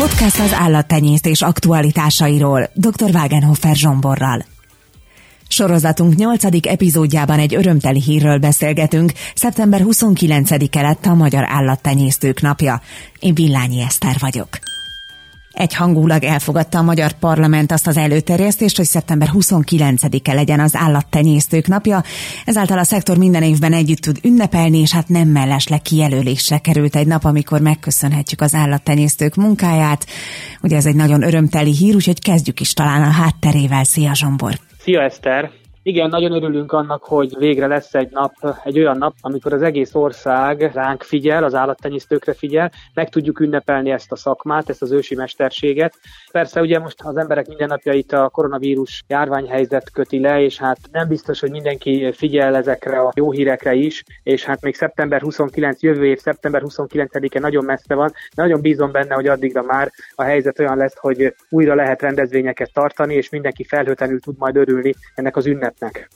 Podcast az állattenyésztés aktualitásairól dr. Wagenhofer Zsomborral. Sorozatunk 8. epizódjában egy örömteli hírről beszélgetünk. Szeptember 29-e lett a Magyar Állattenyésztők napja. Én Villányi Eszter vagyok. Egyhangulag elfogadta a magyar parlament azt az előterjesztést, hogy szeptember 29-e legyen az állattenyésztők napja. Ezáltal a szektor minden évben együtt tud ünnepelni, és hát nem mellesleg kijelölésre került egy nap, amikor megköszönhetjük az állattenyésztők munkáját. Ugye ez egy nagyon örömteli hír, úgyhogy kezdjük is talán a hátterével. Szia Zsombor! Szia Eszter! Igen, nagyon örülünk annak, hogy végre lesz egy nap, egy olyan nap, amikor az egész ország ránk figyel, az állattenyésztőkre figyel, meg tudjuk ünnepelni ezt a szakmát, ezt az ősi mesterséget. Persze ugye most az emberek mindennapjait a koronavírus járványhelyzet köti le, és hát nem biztos, hogy mindenki figyel ezekre a jó hírekre is, és hát még szeptember 29, jövő év szeptember 29-e nagyon messze van, de nagyon bízom benne, hogy addigra már a helyzet olyan lesz, hogy újra lehet rendezvényeket tartani, és mindenki felhőtlenül tud majd örülni ennek az ünnep lehetnek.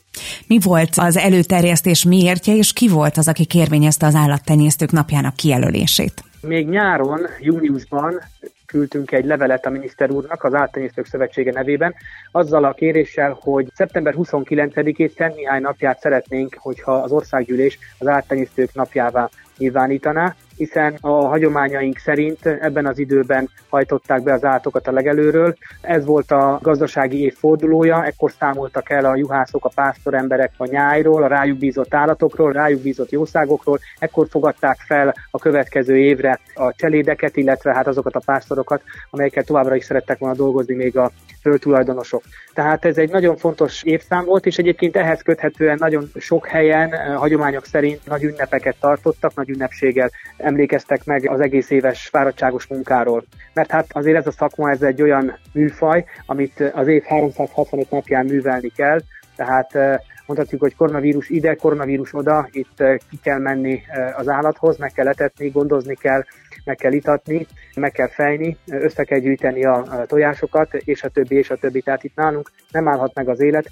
Mi volt az előterjesztés miértje, és ki volt az, aki kérvényezte az állattenyésztők napjának kijelölését? Még nyáron, júniusban küldtünk egy levelet a miniszter úrnak az Állattenyésztők Szövetsége nevében, azzal a kéréssel, hogy szeptember 29-ét Szent Mihály napját szeretnénk, hogyha az országgyűlés az állattenyésztők napjává nyilvánítaná, hiszen a hagyományaink szerint ebben az időben hajtották be az állatokat a legelőről. Ez volt a gazdasági év fordulója, ekkor számoltak el a juhászok, a pásztoremberek a nyájról, a rájuk bízott állatokról, rájuk bízott jószágokról, ekkor fogadták fel a következő évre a cselédeket, illetve hát azokat a pásztorokat, amelyekkel továbbra is szerettek volna dolgozni még a földtulajdonosok. Tehát ez egy nagyon fontos évszám volt, és egyébként ehhez köthetően nagyon sok helyen eh, hagyományok szerint nagy ünnepeket tartottak, nagy ünnepséggel emlékeztek meg az egész éves fáradtságos munkáról. Mert hát azért ez a szakma, ez egy olyan műfaj, amit az év 365 napján művelni kell, tehát eh, mondhatjuk, hogy koronavírus ide, koronavírus oda, itt eh, ki kell menni az állathoz, meg kell etetni, gondozni kell, meg kell itatni, meg kell fejni, össze kell gyűjteni a tojásokat, és a többi, és a többi. Tehát itt nálunk nem állhat meg az élet,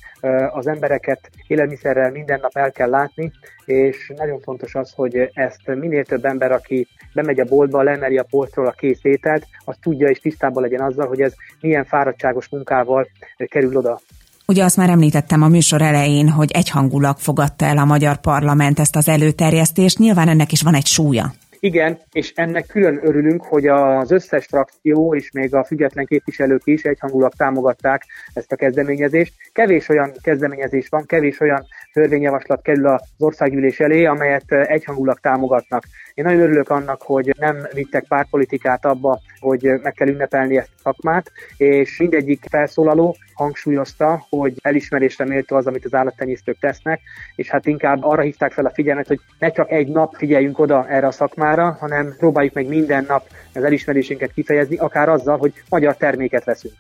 az embereket élelmiszerrel minden nap el kell látni, és nagyon fontos az, hogy ezt minél több ember, aki bemegy a boltba, lemeri a polcról a kész ételt, az tudja és tisztában legyen azzal, hogy ez milyen fáradtságos munkával kerül oda. Ugye azt már említettem a műsor elején, hogy egyhangulag fogadta el a magyar parlament ezt az előterjesztést, nyilván ennek is van egy súlya. Igen, és ennek külön örülünk, hogy az összes frakció és még a független képviselők is egyhangulag támogatták ezt a kezdeményezést. Kevés olyan kezdeményezés van, kevés olyan törvényjavaslat kerül az országgyűlés elé, amelyet egyhangulag támogatnak. Én nagyon örülök annak, hogy nem vittek pártpolitikát abba, hogy meg kell ünnepelni ezt a szakmát, és mindegyik felszólaló hangsúlyozta, hogy elismerésre méltó az, amit az állattenyésztők tesznek, és hát inkább arra hívták fel a figyelmet, hogy ne csak egy nap figyeljünk oda erre a szakmára, hanem próbáljuk meg minden nap az elismerésünket kifejezni, akár azzal, hogy magyar terméket veszünk.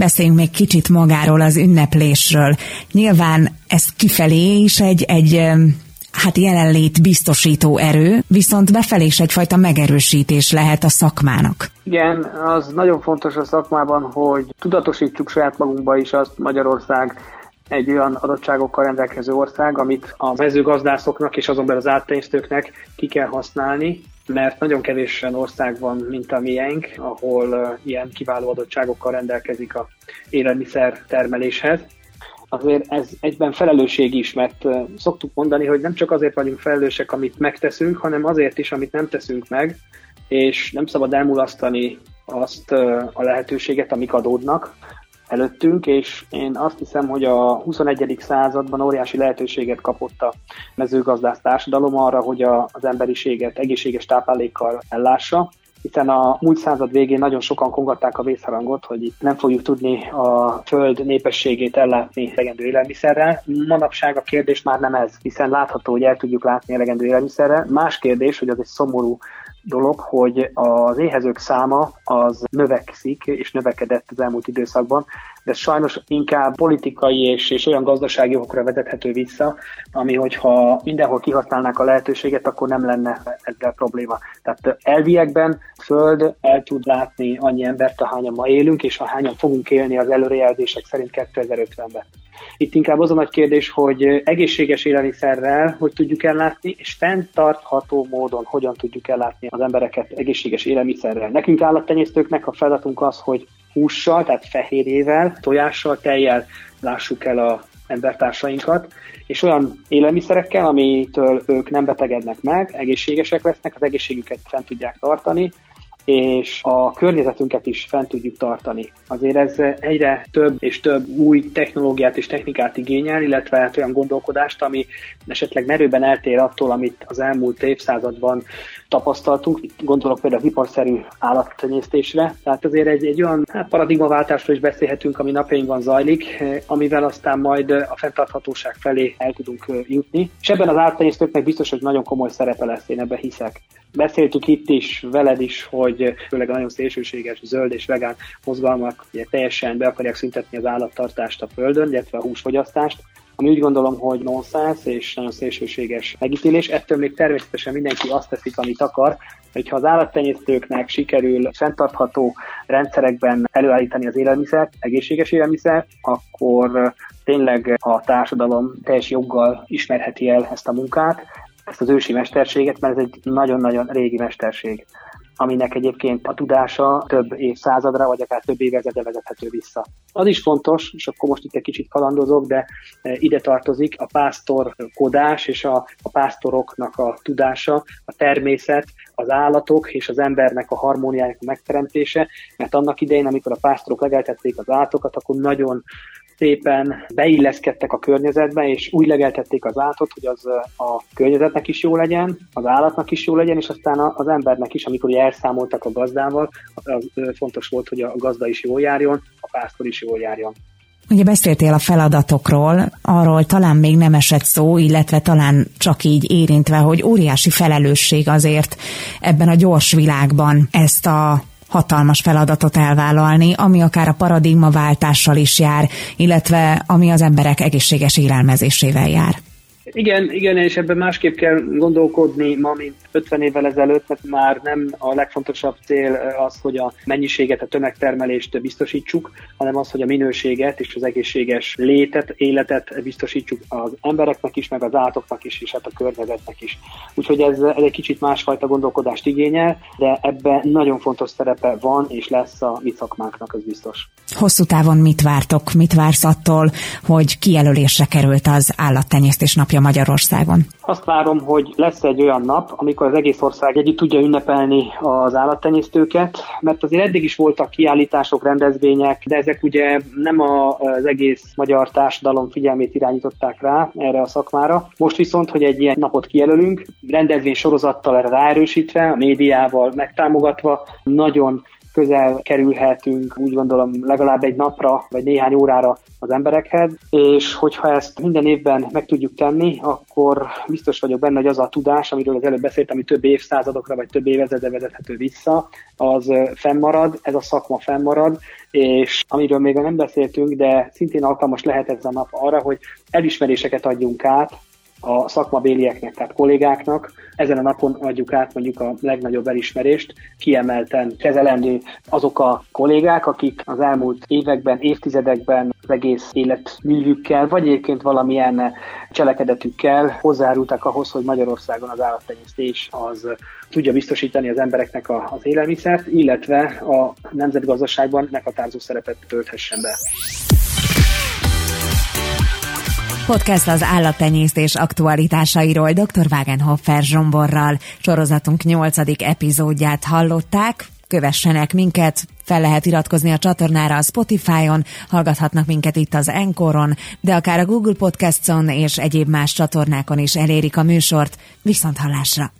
Beszéljünk még kicsit magáról az ünneplésről. Nyilván ez kifelé is egy, egy hát jelenlét biztosító erő, viszont befelé is egyfajta megerősítés lehet a szakmának. Igen, az nagyon fontos a szakmában, hogy tudatosítsuk saját magunkba is azt Magyarország egy olyan adottságokkal rendelkező ország, amit a mezőgazdászoknak és azon belül az áttenyésztőknek ki kell használni, mert nagyon kevés olyan ország van, mint a miénk, ahol ilyen kiváló adottságokkal rendelkezik a élelmiszer termeléshez. Azért ez egyben felelősség is, mert szoktuk mondani, hogy nem csak azért vagyunk felelősek, amit megteszünk, hanem azért is, amit nem teszünk meg, és nem szabad elmulasztani azt a lehetőséget, amik adódnak előttünk, és én azt hiszem, hogy a 21. században óriási lehetőséget kapott a mezőgazdász társadalom arra, hogy a, az emberiséget egészséges táplálékkal ellássa, hiszen a múlt század végén nagyon sokan kongatták a vészharangot, hogy itt nem fogjuk tudni a föld népességét ellátni elegendő élelmiszerrel. Manapság a kérdés már nem ez, hiszen látható, hogy el tudjuk látni elegendő élelmiszerrel. Más kérdés, hogy az egy szomorú dolog, hogy az éhezők száma az növekszik, és növekedett az elmúlt időszakban, de sajnos inkább politikai és, és olyan gazdasági okokra vezethető vissza, ami hogyha mindenhol kihasználnák a lehetőséget, akkor nem lenne ezzel probléma. Tehát elviekben Föld el tud látni annyi embert, ahányan ma élünk, és ahányan fogunk élni az előrejelzések szerint 2050-ben. Itt inkább az a nagy kérdés, hogy egészséges élelmiszerrel hogy tudjuk ellátni, és fenntartható módon hogyan tudjuk ellátni az embereket egészséges élelmiszerrel. Nekünk állattenyésztőknek a feladatunk az, hogy hússal, tehát fehérjével, tojással, tejjel lássuk el a embertársainkat, és olyan élelmiszerekkel, amitől ők nem betegednek meg, egészségesek lesznek, az egészségüket fent tudják tartani, és a környezetünket is fent tudjuk tartani. Azért ez egyre több és több új technológiát és technikát igényel, illetve hát olyan gondolkodást, ami esetleg merőben eltér attól, amit az elmúlt évszázadban tapasztaltunk. Gondolok például az iparszerű állattenyésztésre. Tehát azért egy, egy olyan hát paradigmaváltásról is beszélhetünk, ami napjainkban zajlik, amivel aztán majd a fenntarthatóság felé el tudunk jutni. És ebben az állattenyésztőknek biztos, hogy nagyon komoly szerepe lesz, én ebben hiszek. Beszéltük itt is, veled is, hogy főleg a nagyon szélsőséges zöld és vegán mozgalmak ugye teljesen be akarják szüntetni az állattartást a földön, illetve a húsfogyasztást, ami úgy gondolom, hogy nonsense és nagyon szélsőséges megítélés. Ettől még természetesen mindenki azt teszik, amit akar, hogyha az állattenyésztőknek sikerül fenntartható rendszerekben előállítani az élelmiszert, egészséges élelmiszer, akkor tényleg a társadalom teljes joggal ismerheti el ezt a munkát, ezt az ősi mesterséget, mert ez egy nagyon-nagyon régi mesterség aminek egyébként a tudása több évszázadra, vagy akár több évezredre vezethető vissza. Az is fontos, és akkor most itt egy kicsit kalandozok, de e, ide tartozik a pásztorkodás és a, a pásztoroknak a tudása, a természet, az állatok és az embernek a harmóniájának megteremtése, mert annak idején, amikor a pásztorok legeltették az állatokat, akkor nagyon szépen beilleszkedtek a környezetbe, és úgy legeltették az állatot, hogy az a környezetnek is jó legyen, az állatnak is jó legyen, és aztán az embernek is, amikor elszámoltak a gazdával, az fontos volt, hogy a gazda is jól járjon, a pásztor is jól járjon. Ugye beszéltél a feladatokról, arról talán még nem esett szó, illetve talán csak így érintve, hogy óriási felelősség azért ebben a gyors világban ezt a hatalmas feladatot elvállalni, ami akár a paradigmaváltással is jár, illetve ami az emberek egészséges élelmezésével jár. Igen, igen, és ebben másképp kell gondolkodni ma, mint 50 évvel ezelőtt, mert már nem a legfontosabb cél az, hogy a mennyiséget, a tömegtermelést biztosítsuk, hanem az, hogy a minőséget és az egészséges létet, életet biztosítsuk az embereknek is, meg az állatoknak is, és hát a környezetnek is. Úgyhogy ez, egy kicsit másfajta gondolkodást igényel, de ebben nagyon fontos szerepe van, és lesz a mi szakmánknak, az biztos. Hosszú távon mit vártok, mit vársz attól, hogy kijelölésre került az állattenyésztés napja Magyarországon? Azt várom, hogy lesz egy olyan nap, amikor az egész ország együtt tudja ünnepelni az állattenyésztőket, mert azért eddig is voltak kiállítások, rendezvények, de ezek ugye nem az egész magyar társadalom figyelmét irányították rá erre a szakmára. Most viszont, hogy egy ilyen napot kijelölünk, rendezvény sorozattal erre ráerősítve, a médiával megtámogatva, nagyon közel kerülhetünk, úgy gondolom legalább egy napra, vagy néhány órára az emberekhez, és hogyha ezt minden évben meg tudjuk tenni, akkor biztos vagyok benne, hogy az a tudás, amiről az előbb beszéltem, ami több évszázadokra, vagy több évezredre vezethető vissza, az fennmarad, ez a szakma fennmarad, és amiről még nem beszéltünk, de szintén alkalmas lehet ez a nap arra, hogy elismeréseket adjunk át a szakmabélieknek, tehát kollégáknak. Ezen a napon adjuk át mondjuk a legnagyobb elismerést, kiemelten kezelendő azok a kollégák, akik az elmúlt években, évtizedekben egész életművükkel, vagy egyébként valamilyen cselekedetükkel hozzárultak ahhoz, hogy Magyarországon az állattenyésztés az tudja biztosítani az embereknek a, az élelmiszert, illetve a nemzetgazdaságban meghatározó szerepet tölthessen be. Podcast az állattenyésztés aktualitásairól dr. Wagenhofer Zsomborral. Sorozatunk nyolcadik epizódját hallották. Kövessenek minket, fel lehet iratkozni a csatornára a Spotify-on, hallgathatnak minket itt az Enkoron, de akár a Google Podcast-on és egyéb más csatornákon is elérik a műsort. Viszont hallásra!